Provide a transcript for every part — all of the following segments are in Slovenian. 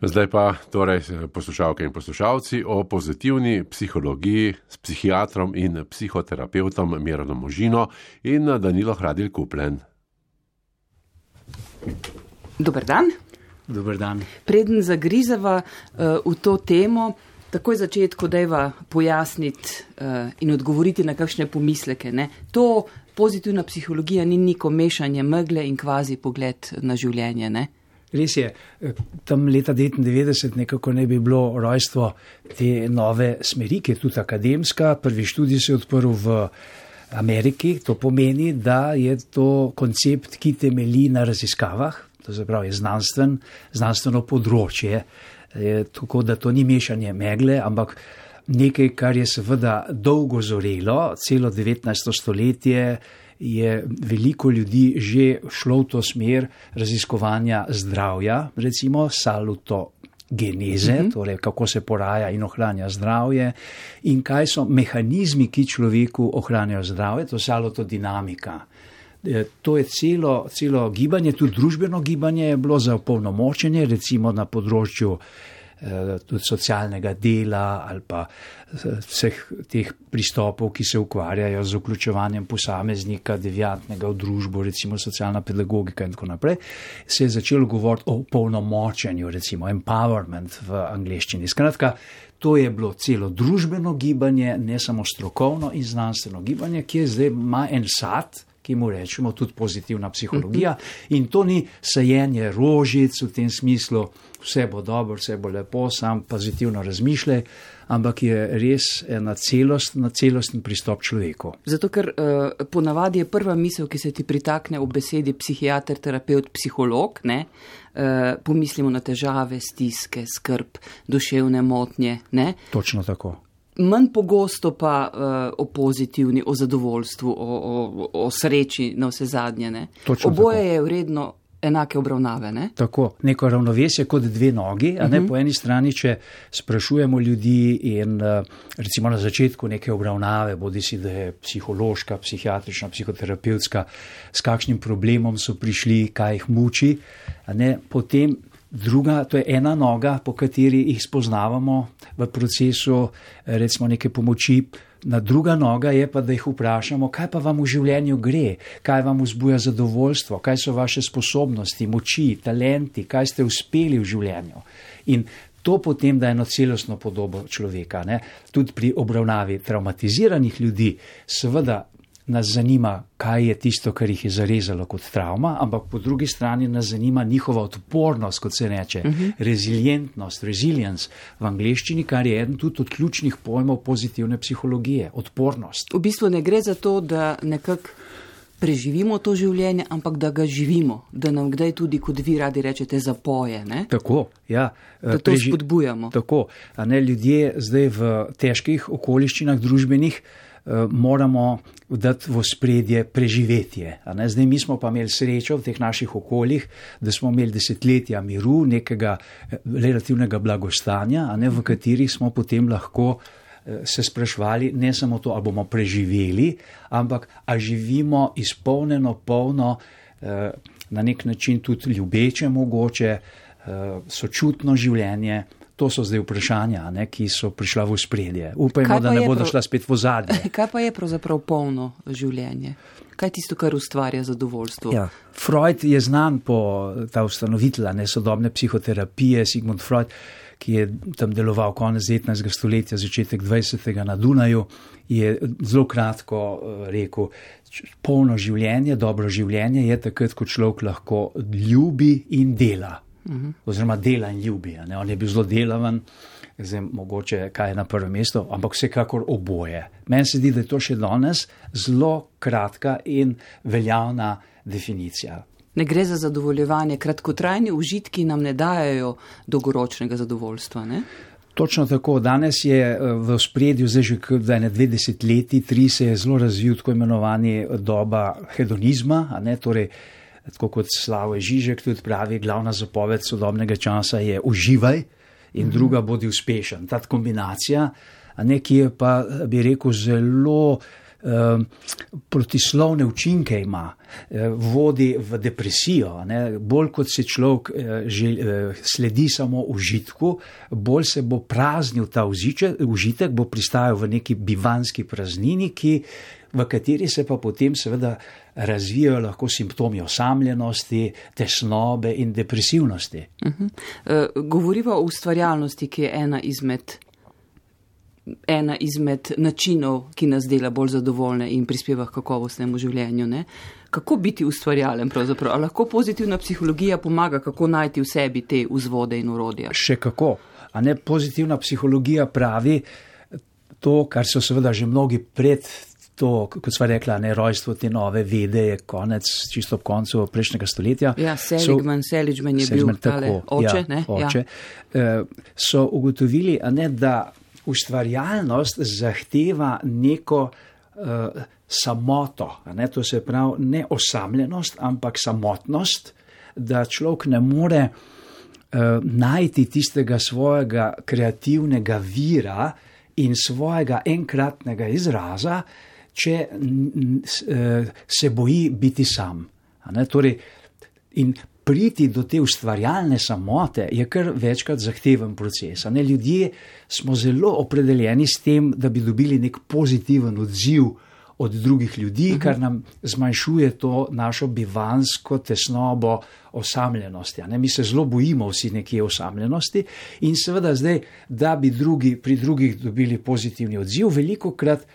Zdaj pa torej poslušalke in poslušalci o pozitivni psihologiji s psihiatrom in psihoterapeutom Mironom Možino in Danilo Hradil Kuplen. Dober dan. Dober dan. Preden zagrizava uh, v to temo, takoj začetku dajva pojasniti uh, in odgovoriti na kakšne pomisleke. Ne? To pozitivna psihologija ni neko mešanje megle in kvazi pogled na življenje. Ne? Res je, tam leta 1999 nekako ne bi bilo rojstvo te nove smeri, ki je tudi akademska. Prvi študij se je odprl v Ameriki. To pomeni, da je to koncept, ki temelji na raziskavah, to se pravi znanstven, znanstveno področje. Je, tako da to ni mešanje megle, ampak nekaj, kar je seveda dolgo zorelo, celo 19. stoletje je veliko ljudi že šlo v to smer raziskovanja zdravja, recimo saluto. Geneze, uh mhm. -huh. torej kako se poraja in ohranja zdravje, in kaj so mehanizmi, ki človeku ohranjajo zdravje, to je salotodinamika. E, to je celo, celo gibanje, tudi družbeno gibanje je bilo za opolnomočenje, recimo na področju tudi socialnega dela ali pa eh, vseh teh pristopov, ki se ukvarjajo z vključevanjem posameznika, devijantnega v družbo, recimo socialna pedagogika in tako naprej, se je začelo govoriti o polnomočenju, recimo empowerment v angleščini. Skratka, to je bilo celo družbeno gibanje, ne samo strokovno in znanstveno gibanje, ki je zdaj ima en sad, ki mu rečemo tudi pozitivna psihologija. In to ni sajenje rožic v tem smislu, vse bo dobro, vse bo lepo, sam pozitivno razmišljaj, ampak je res ena celost, na celosten pristop človeku. Zato, ker uh, ponavadi je prva misel, ki se ti pritakne v besedi psihiater, terapeut, psiholog, ne? Uh, pomislimo na težave, stiske, skrb, duševne motnje. Ne? Točno tako manj pogosto pa uh, o pozitivni, o zadovoljstvu, o, o, o sreči, na vse zadnje. Oboje tako. je vredno enake obravnave. Ne? Tako, neko ravnovesje kot dve nogi. Uh -huh. Po eni strani, če sprašujemo ljudi in uh, recimo na začetku neke obravnave, bodi si da je psihološka, psihiatrična, psihoterapevtska, s kakšnim problemom so prišli, kaj jih muči, potem Druga, to je ena noga, po kateri jih spoznavamo v procesu recimo neke pomoči. Na druga noga je pa, da jih vprašamo, kaj pa vam v življenju gre, kaj vam vzbuja zadovoljstvo, kaj so vaše sposobnosti, moči, talenti, kaj ste uspeli v življenju. In to potem da eno celostno podobo človeka. Ne? Tudi pri obravnavi traumatiziranih ljudi, seveda nas zanima, kaj je tisto, kar jih je zarezalo kot travma, ampak po drugi strani nas zanima njihova odpornost, kot se reče, uh mhm. -huh. rezilientnost, resilience v angleščini, kar je eden tudi od ključnih pojmov pozitivne psihologije, odpornost. V bistvu ne gre za to, da nekako. Preživimo to življenje, ampak da ga živimo, da nam kdaj tudi, kot vi radi rečete, zapoje. Ne? Tako, ja. Da to Preži spodbujamo. Tako, a ne ljudje zdaj v težkih okoliščinah družbenih. Eh, moramo dati v spredje preživetje. Zdaj mi smo pa imeli srečo v teh naših okoljih, da smo imeli desetletja miru, nekega eh, relativnega blagostanja, ne, v katerih smo potem lahko eh, se sprašvali ne samo to, ali bomo preživeli, ampak ali živimo izpolnjeno, polno, na nek način tudi ljubeče mogoče, sočutno življenje. To so zdaj vprašanja, ne, ki so prišla v spredje. Upajmo, da ne bodo šla spet v zadnje. Kaj pa je pravzaprav polno življenje? Kaj je tisto, kar ustvarja zadovoljstvo? Ja. Freud je znan po ta ustanovitelj nesodobne psihoterapije, Sigmund Freud, ki je tam deloval konec 19. stoletja, začetek 20. na Dunaju, je zelo kratko eh, rekel, polno življenje, dobro življenje je takrat, ko človek lahko ljubi in dela. -huh. oziroma dela in ljubi. On je bil zelo delaven, zdaj mogoče kaj je na prvem mestu, ampak vsekakor oboje. Meni se zdi, da je to še danes zelo kratka in veljavna definicija. Ne gre za zadovoljevanje, kratkotrajni užitki nam ne dajo dolgoročnega zadovoljstva. Ne? Točno tako. Danes je eh, v spredju, zdaj že kar 20 leti, tri se je zelo razvil tako imenovani doba hedonizma, ne, torej tako kot Slavoj Žižek tudi pravi, glavna zapoved sodobnega časa je uživaj in mhm. druga bodi uspešen. Ta kombinacija, nekje pa bi rekel zelo protislovne učinke ima, uh, vodi v depresijo. Ne? Bolj kot se človek uh, žel, uh, sledi samo užitku, bolj se bo praznil ta užitek, užitek bo pristajal v neki bivanski praznini, ki, v kateri se pa potem seveda razvijajo lahko simptomi osamljenosti, tesnobe in depresivnosti. Uh -huh. uh, govoriva o ustvarjalnosti, ki je ena izmed ena izmed načinov, ki nas dela bolj zadovoljne in prispeva k kakovostnemu življenju. Ne? Kako biti ustvarjalen pravzaprav? A lahko pozitivna psihologija pomaga, kako najti v sebi te vzvode in urodja? Še kako. A ne pozitivna psihologija pravi to, kar so seveda že mnogi pred. To, kot sva rekla, ne rojstvo te nove vede je konec, čisto ob koncu prejšnjega stoletja. Ja, Seligman, so, Seligman je Seligman, bil tako, oče. Ja, ne? oče. Ja. So ugotovili, ne, da ustvarjalnost zahteva neko uh, samoto, ne, to se pravi ne osamljenost, ampak samotnost, da človek ne more uh, najti tistega svojega kreativnega vira in svojega enkratnega izraza, če uh, se boji biti sam. Torej, in priti do te ustvarjalne samote je kar večkrat zahteven proces. Ne, ljudje smo zelo opredeljeni s tem, da bi dobili nek pozitiven odziv od drugih ljudi, uh mhm. -huh. kar nam zmanjšuje to našo bivansko tesnobo osamljenosti. Ne, mi se zelo bojimo vsi nekje osamljenosti in seveda zdaj, da bi drugi, pri drugih dobili pozitivni odziv, veliko krat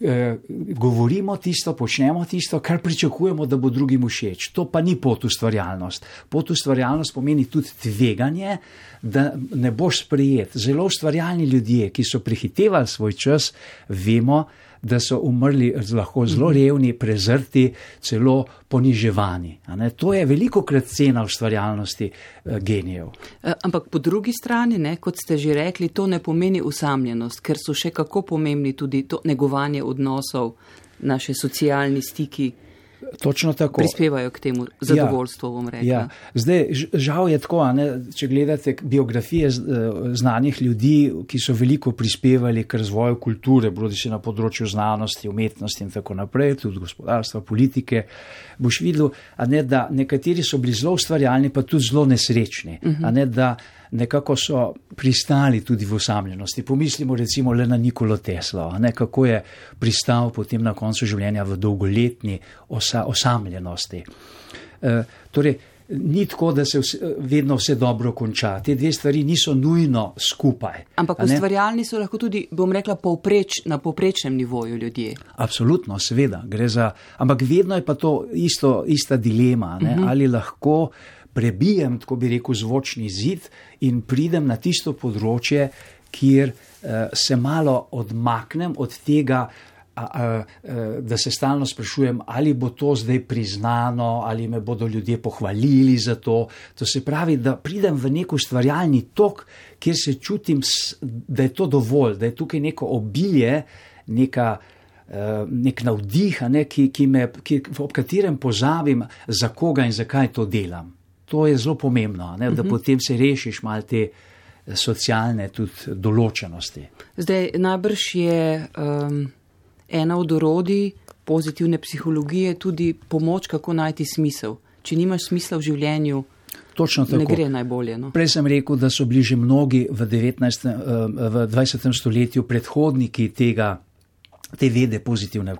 eh, govorimo tisto, počnemo tisto, kar pričakujemo, da bo drugim všeč. To pa ni pot ustvarjalnost. Pot ustvarjalnost pomeni tudi tveganje, da ne boš sprejet. Zelo ustvarjalni ljudje, ki so prehitevali svoj čas, vemo, da so umrli lahko zelo mhm. revni, prezrti, celo poniževani. To je veliko krat cena ustvarjalnosti eh, genijev. Eh, ampak po drugi strani, ne, kot ste že rekli, to ne pomeni usamljenost, ker so še kako pomembni tudi to negovanje odnosov, naše socialni stiki. Točno tako. Prispevajo k temu zadovoljstvu, bom rekel. Ja. Zdaj, žal je tako, ne, če gledate biografije eh, znanih ljudi, ki so veliko prispevali k razvoju kulture, bodi se na področju znanosti, umetnosti in tako naprej, tudi gospodarstva, politike, boš videl, ne, da nekateri so bili zelo ustvarjalni, pa tudi zelo nesrečni. Uh -huh. ne, da, nekako so pristali tudi v osamljenosti. Pomislimo recimo le na Nikolo Tesla, ne, kako je pristal potem na koncu življenja v dolgoletni osa, osamljenosti. E, torej, Ni tako, da se vse, vedno vse dobro konča. Te dve stvari niso nujno skupaj. Ampak ustvarjalni so lahko tudi, bom rekla, povpreč, na povprečnem nivoju ljudje. Absolutno, seveda. Za, ampak vedno je pa to isto, ista dilema. Uh mhm. -huh. Ali lahko uh, prebijem, tako bi rekel, zvočni zid in pridem na tisto področje, kjer uh, se malo odmaknem od tega, a, a, a, da se stalno sprašujem, ali bo to zdaj priznano, ali me bodo ljudje pohvalili za to. To se pravi, da pridem v neko ustvarjalni tok, kjer se čutim, da je to dovolj, da je tukaj neko obilje, neka. Nek navdih, ne, ki, ki me, ki, ob katerem pozabim, za koga in zakaj to delam to je zelo pomembno, ne, da uh mhm. -huh. potem se rešiš malo te eh, socialne tudi določenosti. Zdaj, najbrž je um, ena od orodij pozitivne psihologije tudi pomoč, kako najti smisel. Če nimaš smisla v življenju, Točno tako. Ne gre najbolje. No? Prej sem rekel, da so bili že mnogi v, 19, eh, v 20. stoletju predhodniki tega te vede pozitivne,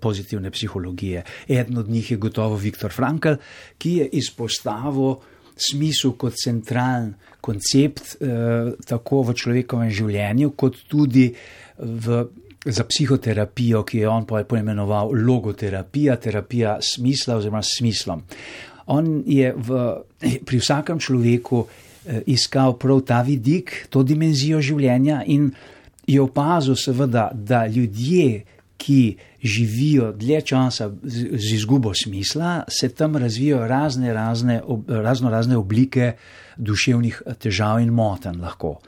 pozitivne psihologije. Eden od njih je gotovo Viktor Frankl, ki je izpostavil smisel kot centralen koncept eh, tako v človekovem življenju, kot tudi v, za psihoterapijo, ki je on poimenoval logoterapija, terapija smisla oziroma smislom. On je v, pri vsakem človeku eh, iskal prav ta vidik, to dimenzijo življenja in je opazil, seveda, da ljudje, ki živijo dlje časa z izgubo smisla, se tam razvijajo razne, razne, razno razne oblike duševnih težav in moten. Lahko.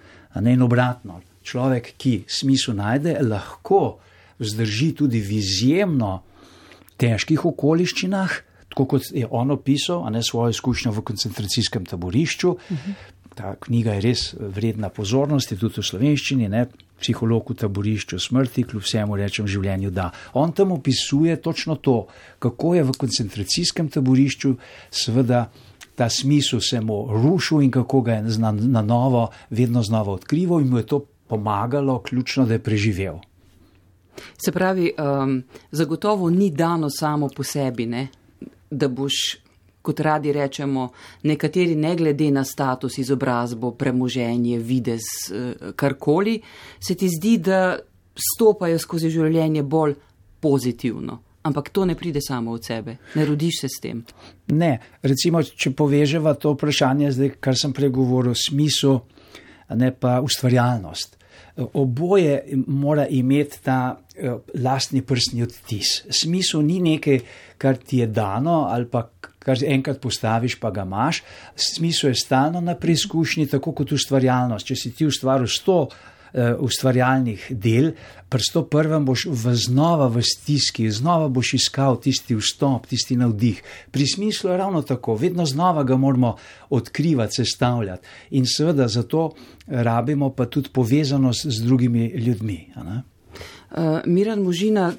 Ne in obratno, človek, ki smisel najde, lahko vzdrži tudi v izjemno težkih okoliščinah. Tako kot je on opisal, a ne svojo izkušnjo v koncentracijskem taborišču. Uh -huh. Ta knjiga je res vredna pozornosti, tudi v slovenščini. Ne? psiholog v taborišču smrti, kljub vsemu rečem življenju da. On tam opisuje točno to, kako je v koncentracijskem taborišču seveda ta smisel se mu rušil in kako ga je na, na novo vedno znova odkrival in mu je to pomagalo, ključno, da je preživel. Se pravi, um, zagotovo ni dano samo po sebi, ne? da boš, kot radi rečemo, nekateri ne glede na status, izobrazbo, premoženje, videz, uh, karkoli, se ti zdi, da stopajo skozi življenje bolj pozitivno. Ampak to ne pride samo od sebe, ne rodiš se s tem. Ne, recimo, če poveževa to vprašanje, zdaj, kar sem pregovoril, smisel, ne pa ustvarjalnost. Oboje mora imeti ta uh, lastni prstni odtis. Smisel ni nekaj, kar ti je dano ali pa kar enkrat postaviš, pa ga imaš. Smisel je stalno na preizkušnji, tako kot ustvarjalnost. Če si ti ustvaril sto ustvarjalnih del, pri 101. boš v znova v stiski, znova boš iskal tisti vstop, tisti navdih. Pri smislu je ravno tako, vedno znova ga moramo odkrivati, sestavljati. In seveda zato rabimo pa tudi povezanost z drugimi ljudmi. Uh, Miran Možina,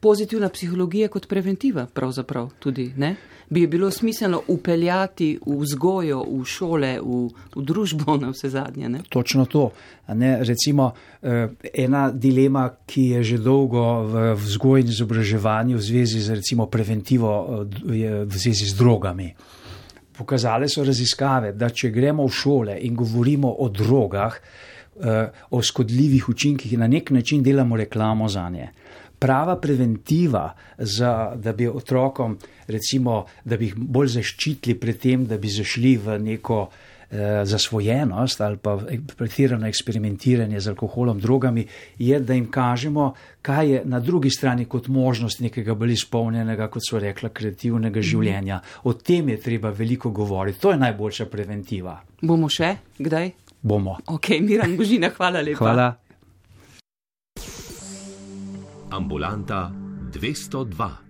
pozitivna psihologija kot preventiva, pravzaprav tudi ne bi bilo smiselno upeljati v vzgojo, v šole, v, v družbo na vse zadnje. Ne? Točno to. Ne, recimo, eh, ena dilema, ki je že dolgo v vzgoji in izobraževanju v zvezi z recimo, preventivo eh, v zvezi z drogami. Pokazale so raziskave, da če gremo v šole in govorimo o drogah, eh, o škodljivih učinkih in na nek način delamo reklamo za nje prava preventiva, za, da bi otrokom, recimo, da bi jih bolj zaščitili pred tem, da bi zašli v neko eh, zasvojenost ali pa pretirano eksperimentiranje z alkoholom, drogami, je, da jim kažemo, kaj je na drugi strani kot možnost nekega bolj izpolnjenega, kot so rekla, kreativnega življenja. O tem je treba veliko govoriti. To je najboljša preventiva. Bomo še kdaj? Bomo. Ok, Miran Božina, hvala lepa. Hvala. Ambulanta 202.